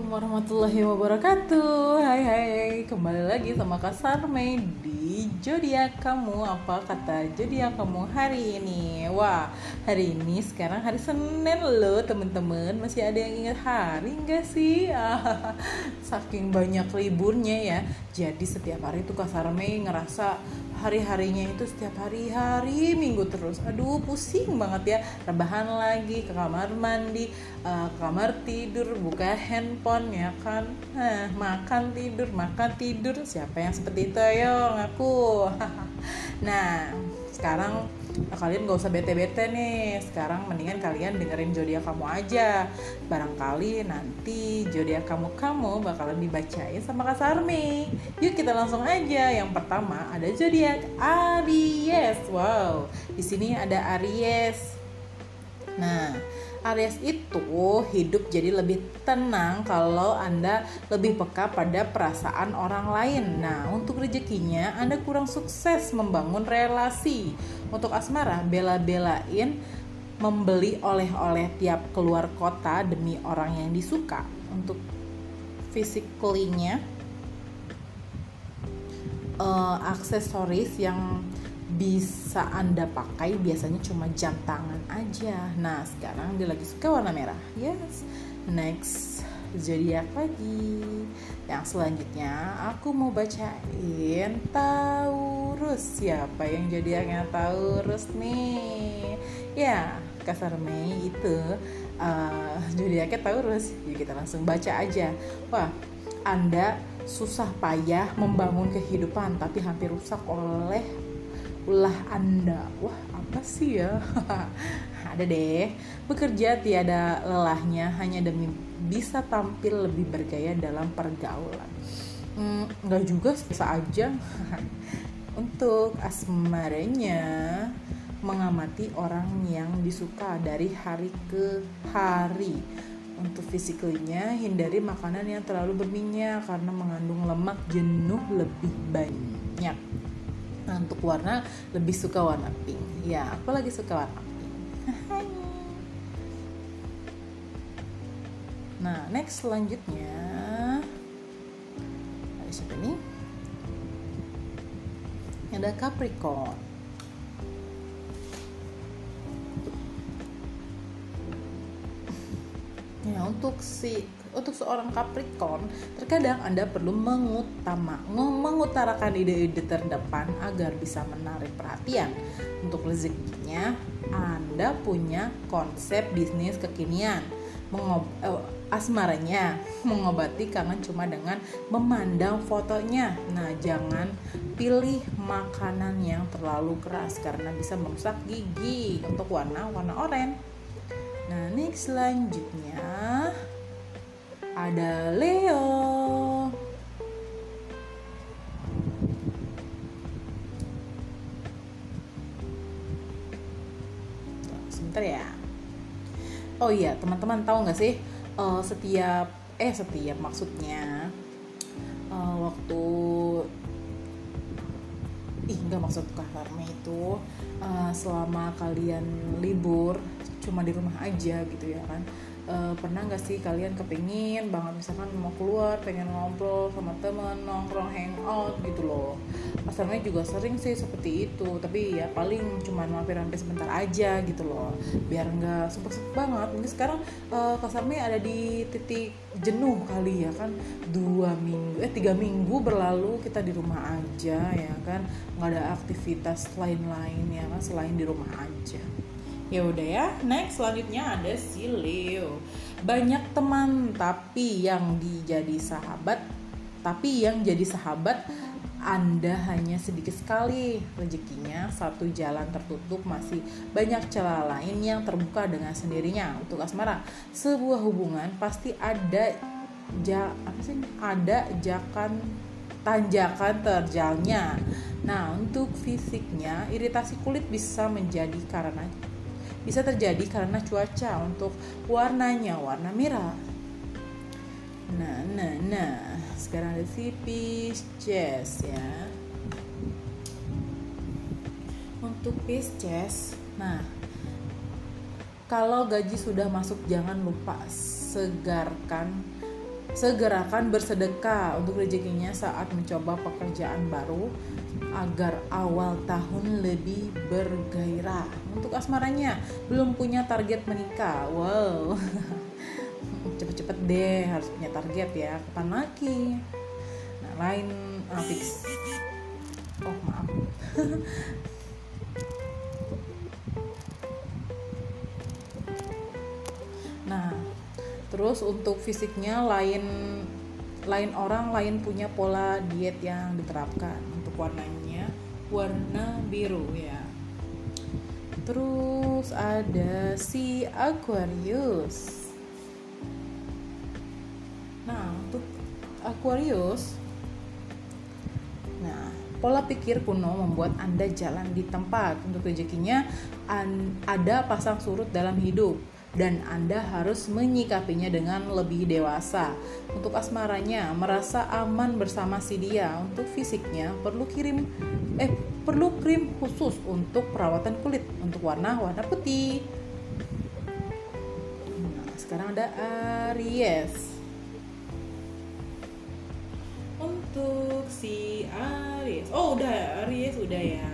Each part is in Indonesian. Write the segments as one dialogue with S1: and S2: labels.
S1: Assalamualaikum warahmatullahi wabarakatuh. Hai hai Kembali lagi sama Kak Sarmei Di Jodiak kamu. Apa kata Jodiak kamu hari ini? Wah hari ini sekarang hari Senin loh temen-temen Masih ada yang ingat hari nggak sih? Saking banyak liburnya ya. Jadi setiap hari tuh Kak Sarmei ngerasa hari-harinya itu setiap hari-hari minggu terus. Aduh pusing banget ya. Rebahan lagi ke kamar mandi uh, kamar tidur buka handphone ya kan? Nah, makan tidur makan tidur. Siapa yang seperti itu? Ayo ngaku. Nah sekarang kalian gak usah bete-bete nih. Sekarang mendingan kalian dengerin zodiak kamu aja. Barangkali nanti zodiak kamu kamu bakalan dibacain sama Kak Sarmi. Yuk kita langsung aja. Yang pertama ada zodiak Aries. Wow di sini ada Aries. Nah Aries itu hidup jadi lebih tenang kalau Anda lebih peka pada perasaan orang lain. Nah, untuk rezekinya Anda kurang sukses membangun relasi. Untuk asmara, bela-belain membeli oleh-oleh tiap keluar kota demi orang yang disuka. Untuk physically-nya uh, aksesoris yang bisa Anda pakai biasanya cuma jam tangan aja. Nah, sekarang dia lagi suka warna merah. Yes. Next zodiak lagi. Yang selanjutnya aku mau bacain Taurus. Siapa yang zodiaknya Taurus nih? Ya, kasar Mei itu uh, zodiaknya Taurus. Jadi kita langsung baca aja. Wah, Anda susah payah membangun kehidupan tapi hampir rusak oleh ulah Anda. Wah, apa sih ya? Ada deh. Bekerja tiada lelahnya hanya demi bisa tampil lebih bergaya dalam pergaulan. Hmm, juga bisa aja. Untuk asmaranya mengamati orang yang disuka dari hari ke hari. Untuk fisiknya hindari makanan yang terlalu berminyak karena mengandung lemak jenuh lebih banyak Nah untuk warna lebih suka warna pink. Ya aku lagi suka warna pink. nah next selanjutnya ada siapa nih? Ada Capricorn. Ya untuk si untuk seorang Capricorn, terkadang Anda perlu mengutama, mengutarakan ide-ide terdepan agar bisa menarik perhatian. Untuk rezekinya, Anda punya konsep bisnis kekinian. Mengob eh, asmaranya mengobati kangen cuma dengan memandang fotonya. Nah, jangan pilih makanan yang terlalu keras karena bisa merusak gigi. Untuk warna warna oranye. Nah, next selanjutnya ada Leo. Sebentar ya. Oh iya, teman-teman tahu nggak sih uh, setiap eh setiap maksudnya uh, waktu ih nggak maksud karena itu uh, selama kalian libur cuma di rumah aja gitu ya kan uh, pernah nggak sih kalian kepingin banget misalkan mau keluar pengen ngobrol sama temen nongkrong hangout gitu loh. Pasalnya juga sering sih seperti itu tapi ya paling cuma mampir-mampir sebentar aja gitu loh. Biar nggak sempet-sempet banget. Ini sekarang uh, kasarnya ada di titik jenuh kali ya kan. Dua minggu eh tiga minggu berlalu kita di rumah aja ya kan. Nggak ada aktivitas lain-lain ya kan selain di rumah aja Ya udah ya, next selanjutnya ada si Leo. Banyak teman tapi yang dijadi sahabat, tapi yang jadi sahabat anda hanya sedikit sekali. Rezekinya satu jalan tertutup masih banyak celah lain yang terbuka dengan sendirinya. Untuk asmara sebuah hubungan pasti ada ja apa sih? Ada jakan tanjakan terjalnya. Nah untuk fisiknya iritasi kulit bisa menjadi karena bisa terjadi karena cuaca untuk warnanya warna merah. Nah, nah, nah. Sekarang ada si Pisces ya. Untuk Pisces, nah kalau gaji sudah masuk jangan lupa segarkan segerakan bersedekah untuk rezekinya saat mencoba pekerjaan baru agar awal tahun lebih bergairah. Untuk asmaranya belum punya target menikah. Wow. Cepet-cepet deh harus punya target ya. Kapan lagi? Nah, lain uh, fix. Oh, maaf. nah, terus untuk fisiknya lain lain orang lain punya pola diet yang diterapkan untuk warnanya warna biru ya. Terus ada si Aquarius. Nah untuk Aquarius nah pola pikir kuno membuat anda jalan di tempat. Untuk rezekinya ada pasang surut dalam hidup dan Anda harus menyikapinya dengan lebih dewasa. Untuk asmaranya, merasa aman bersama si dia. Untuk fisiknya, perlu kirim eh perlu krim khusus untuk perawatan kulit untuk warna warna putih. Nah, sekarang ada Aries. Untuk si Aries. Oh, udah Aries udah ya.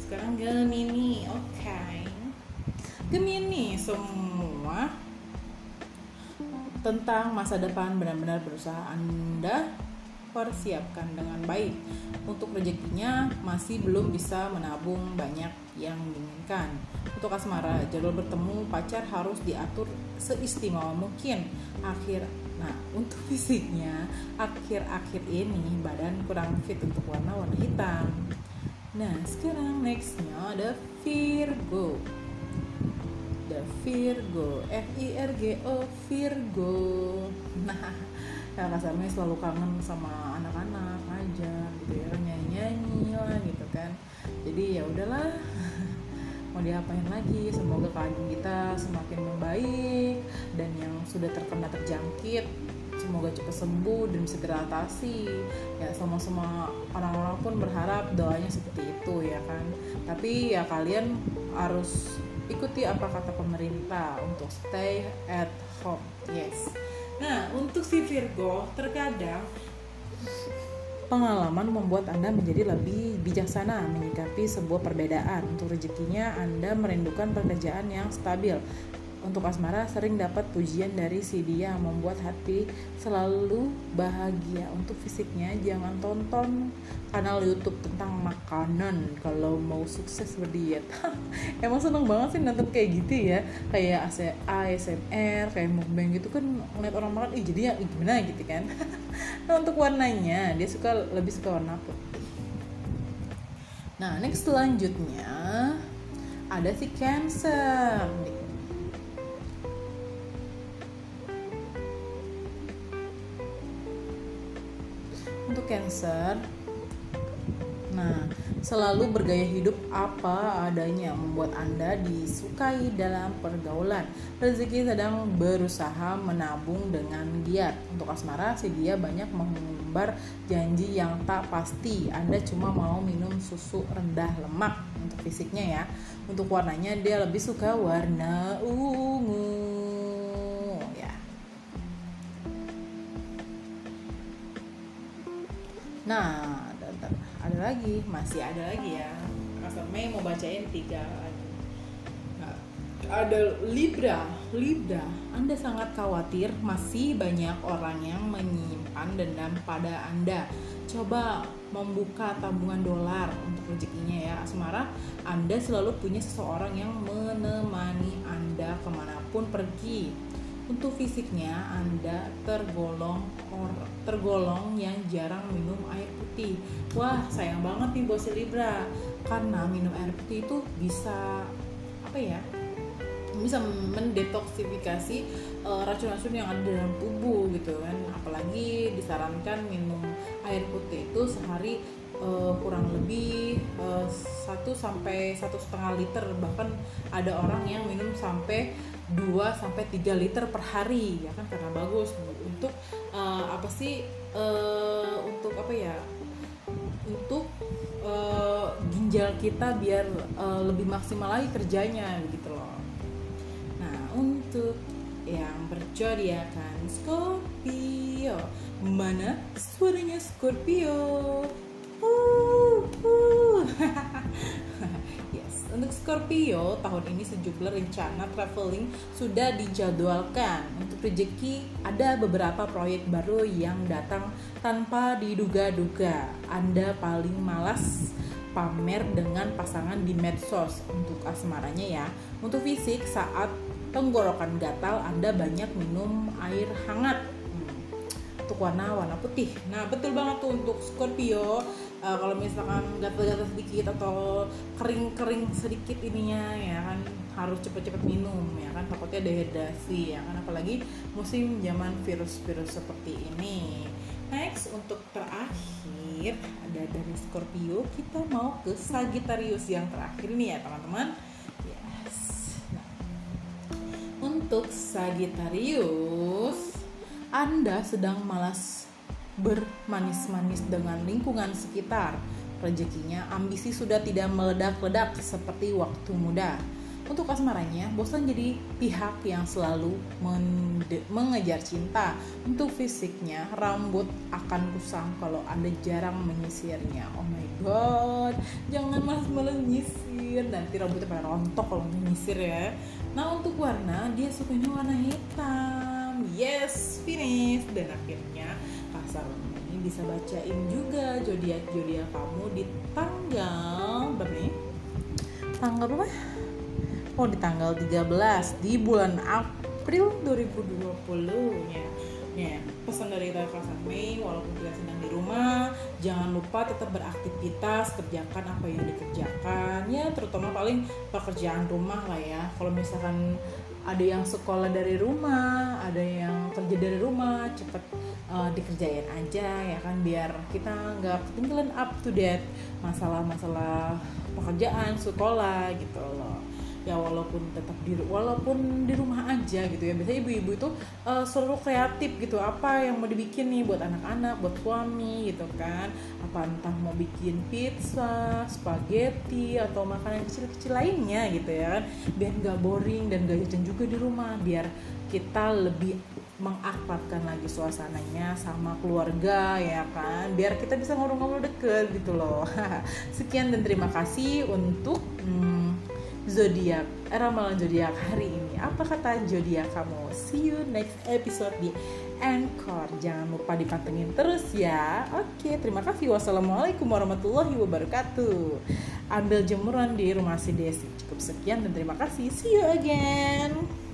S1: Sekarang Gemini. Oke. Okay. Gemini semua tentang masa depan benar-benar berusaha Anda persiapkan dengan baik. Untuk rezekinya masih belum bisa menabung banyak yang diinginkan. Untuk asmara, jalur bertemu pacar harus diatur seistimewa mungkin. Akhir Nah, untuk fisiknya, akhir-akhir ini badan kurang fit untuk warna-warna hitam. Nah, sekarang nextnya ada Virgo ada Virgo. F I R G O Virgo. Nah rasanya selalu kangen sama anak-anak aja gitu ya. Nyanyi nyanyi lah gitu kan. Jadi ya udahlah mau diapain lagi? Semoga keadaan kita semakin membaik dan yang sudah terkena terjangkit semoga cepat sembuh dan segera atasi. Ya sama-sama orang-orang pun berharap doanya seperti itu ya kan. Tapi ya kalian harus ikuti apa kata pemerintah untuk stay at home. Yes. Nah untuk si Virgo terkadang Pengalaman membuat Anda menjadi lebih bijaksana menyikapi sebuah perbedaan. Untuk rezekinya, Anda merindukan pekerjaan yang stabil untuk asmara sering dapat pujian dari si dia membuat hati selalu bahagia. Untuk fisiknya jangan tonton kanal YouTube tentang makanan kalau mau sukses berdiet. Emang seneng banget sih nonton kayak gitu ya. Kayak ASMR, kayak mukbang gitu kan ngeliat orang makan, ih jadi ya gimana gitu kan. nah untuk warnanya dia suka lebih suka warna putih. Nah next selanjutnya ada si Cancer Cancer Nah, selalu bergaya hidup apa adanya membuat Anda disukai dalam pergaulan. Rezeki sedang berusaha menabung dengan giat. Untuk asmara, si dia banyak mengumbar janji yang tak pasti. Anda cuma mau minum susu rendah lemak untuk fisiknya ya. Untuk warnanya dia lebih suka warna ungu. Nah, ada, ada lagi, masih ada lagi ya. Kasar Mei mau bacain tiga Nah, ada Libra, Libra. Anda sangat khawatir masih banyak orang yang menyimpan dendam pada Anda. Coba membuka tabungan dolar untuk rezekinya ya Asmara Anda selalu punya seseorang yang menemani Anda ke mana pun pergi untuk fisiknya, Anda tergolong or, tergolong yang jarang minum air putih. Wah, sayang banget nih bos Libra. Karena minum air putih itu bisa apa ya? bisa mendetoksifikasi uh, racun-racun yang ada dalam tubuh gitu kan apalagi disarankan minum air putih itu sehari uh, kurang lebih uh, satu sampai satu setengah liter bahkan ada orang yang minum sampai 2 sampai 3 liter per hari ya kan karena bagus untuk uh, apa sih uh, untuk apa ya untuk uh, ginjal kita biar uh, lebih maksimal lagi kerjanya gitu loh nah untuk yang berjodiakan Scorpio. Mana suaranya Scorpio? Uh, uh. untuk Scorpio tahun ini sejumlah rencana traveling sudah dijadwalkan. Untuk rezeki ada beberapa proyek baru yang datang tanpa diduga-duga. Anda paling malas pamer dengan pasangan di medsos untuk asmaranya ya. Untuk fisik saat tenggorokan gatal Anda banyak minum air hangat. Hmm. Untuk warna warna putih. Nah, betul banget tuh untuk Scorpio. Uh, kalau misalkan gatal-gatal sedikit atau kering-kering sedikit ininya ya kan harus cepet-cepet minum ya kan takutnya dehidrasi ya kan apalagi musim zaman virus-virus seperti ini. Next untuk terakhir ada dari Scorpio kita mau ke Sagittarius yang terakhir nih ya teman-teman. Yes. Untuk Sagittarius Anda sedang malas bermanis-manis dengan lingkungan sekitar. Rezekinya ambisi sudah tidak meledak-ledak seperti waktu muda untuk asmaranya, bosan jadi pihak yang selalu mengejar cinta. Untuk fisiknya, rambut akan kusam kalau Anda jarang menyisirnya. Oh my god, jangan malas-malas nyisir. Nanti rambutnya pada rontok kalau menyisir ya. Nah, untuk warna, dia sukanya warna hitam. Yes, finish. Dan akhirnya, kasar ini bisa bacain juga zodiak-zodiak kamu di tanggal berapa nih? Tanggal berapa? oh di tanggal 13 di bulan April 2020 ya ya pesan dari Reva Mei walaupun kita sedang di rumah jangan lupa tetap beraktivitas kerjakan apa yang dikerjakan ya terutama paling pekerjaan rumah lah ya kalau misalkan ada yang sekolah dari rumah ada yang kerja dari rumah cepet uh, dikerjain aja ya kan biar kita nggak ketinggalan up to date masalah-masalah pekerjaan sekolah gitu loh. Ya walaupun tetap di walaupun di rumah aja gitu ya. Biasanya ibu-ibu itu uh, selalu kreatif gitu. Apa yang mau dibikin nih buat anak-anak buat suami gitu kan. Apa entah mau bikin pizza spaghetti atau makanan kecil-kecil lainnya gitu ya kan. Biar nggak boring dan gak jajan juga di rumah. Biar kita lebih mengakrabkan lagi suasananya sama keluarga ya kan? Biar kita bisa ngobrol-ngobrol deket gitu loh. Sekian dan terima kasih untuk hmm, zodiak ramalan zodiak hari ini. Apa kata zodiak kamu? See you next episode di Anchor. Jangan lupa dipantengin terus ya. Oke terima kasih. Wassalamualaikum warahmatullahi wabarakatuh. Ambil jemuran di rumah si Desi. Cukup sekian dan terima kasih. See you again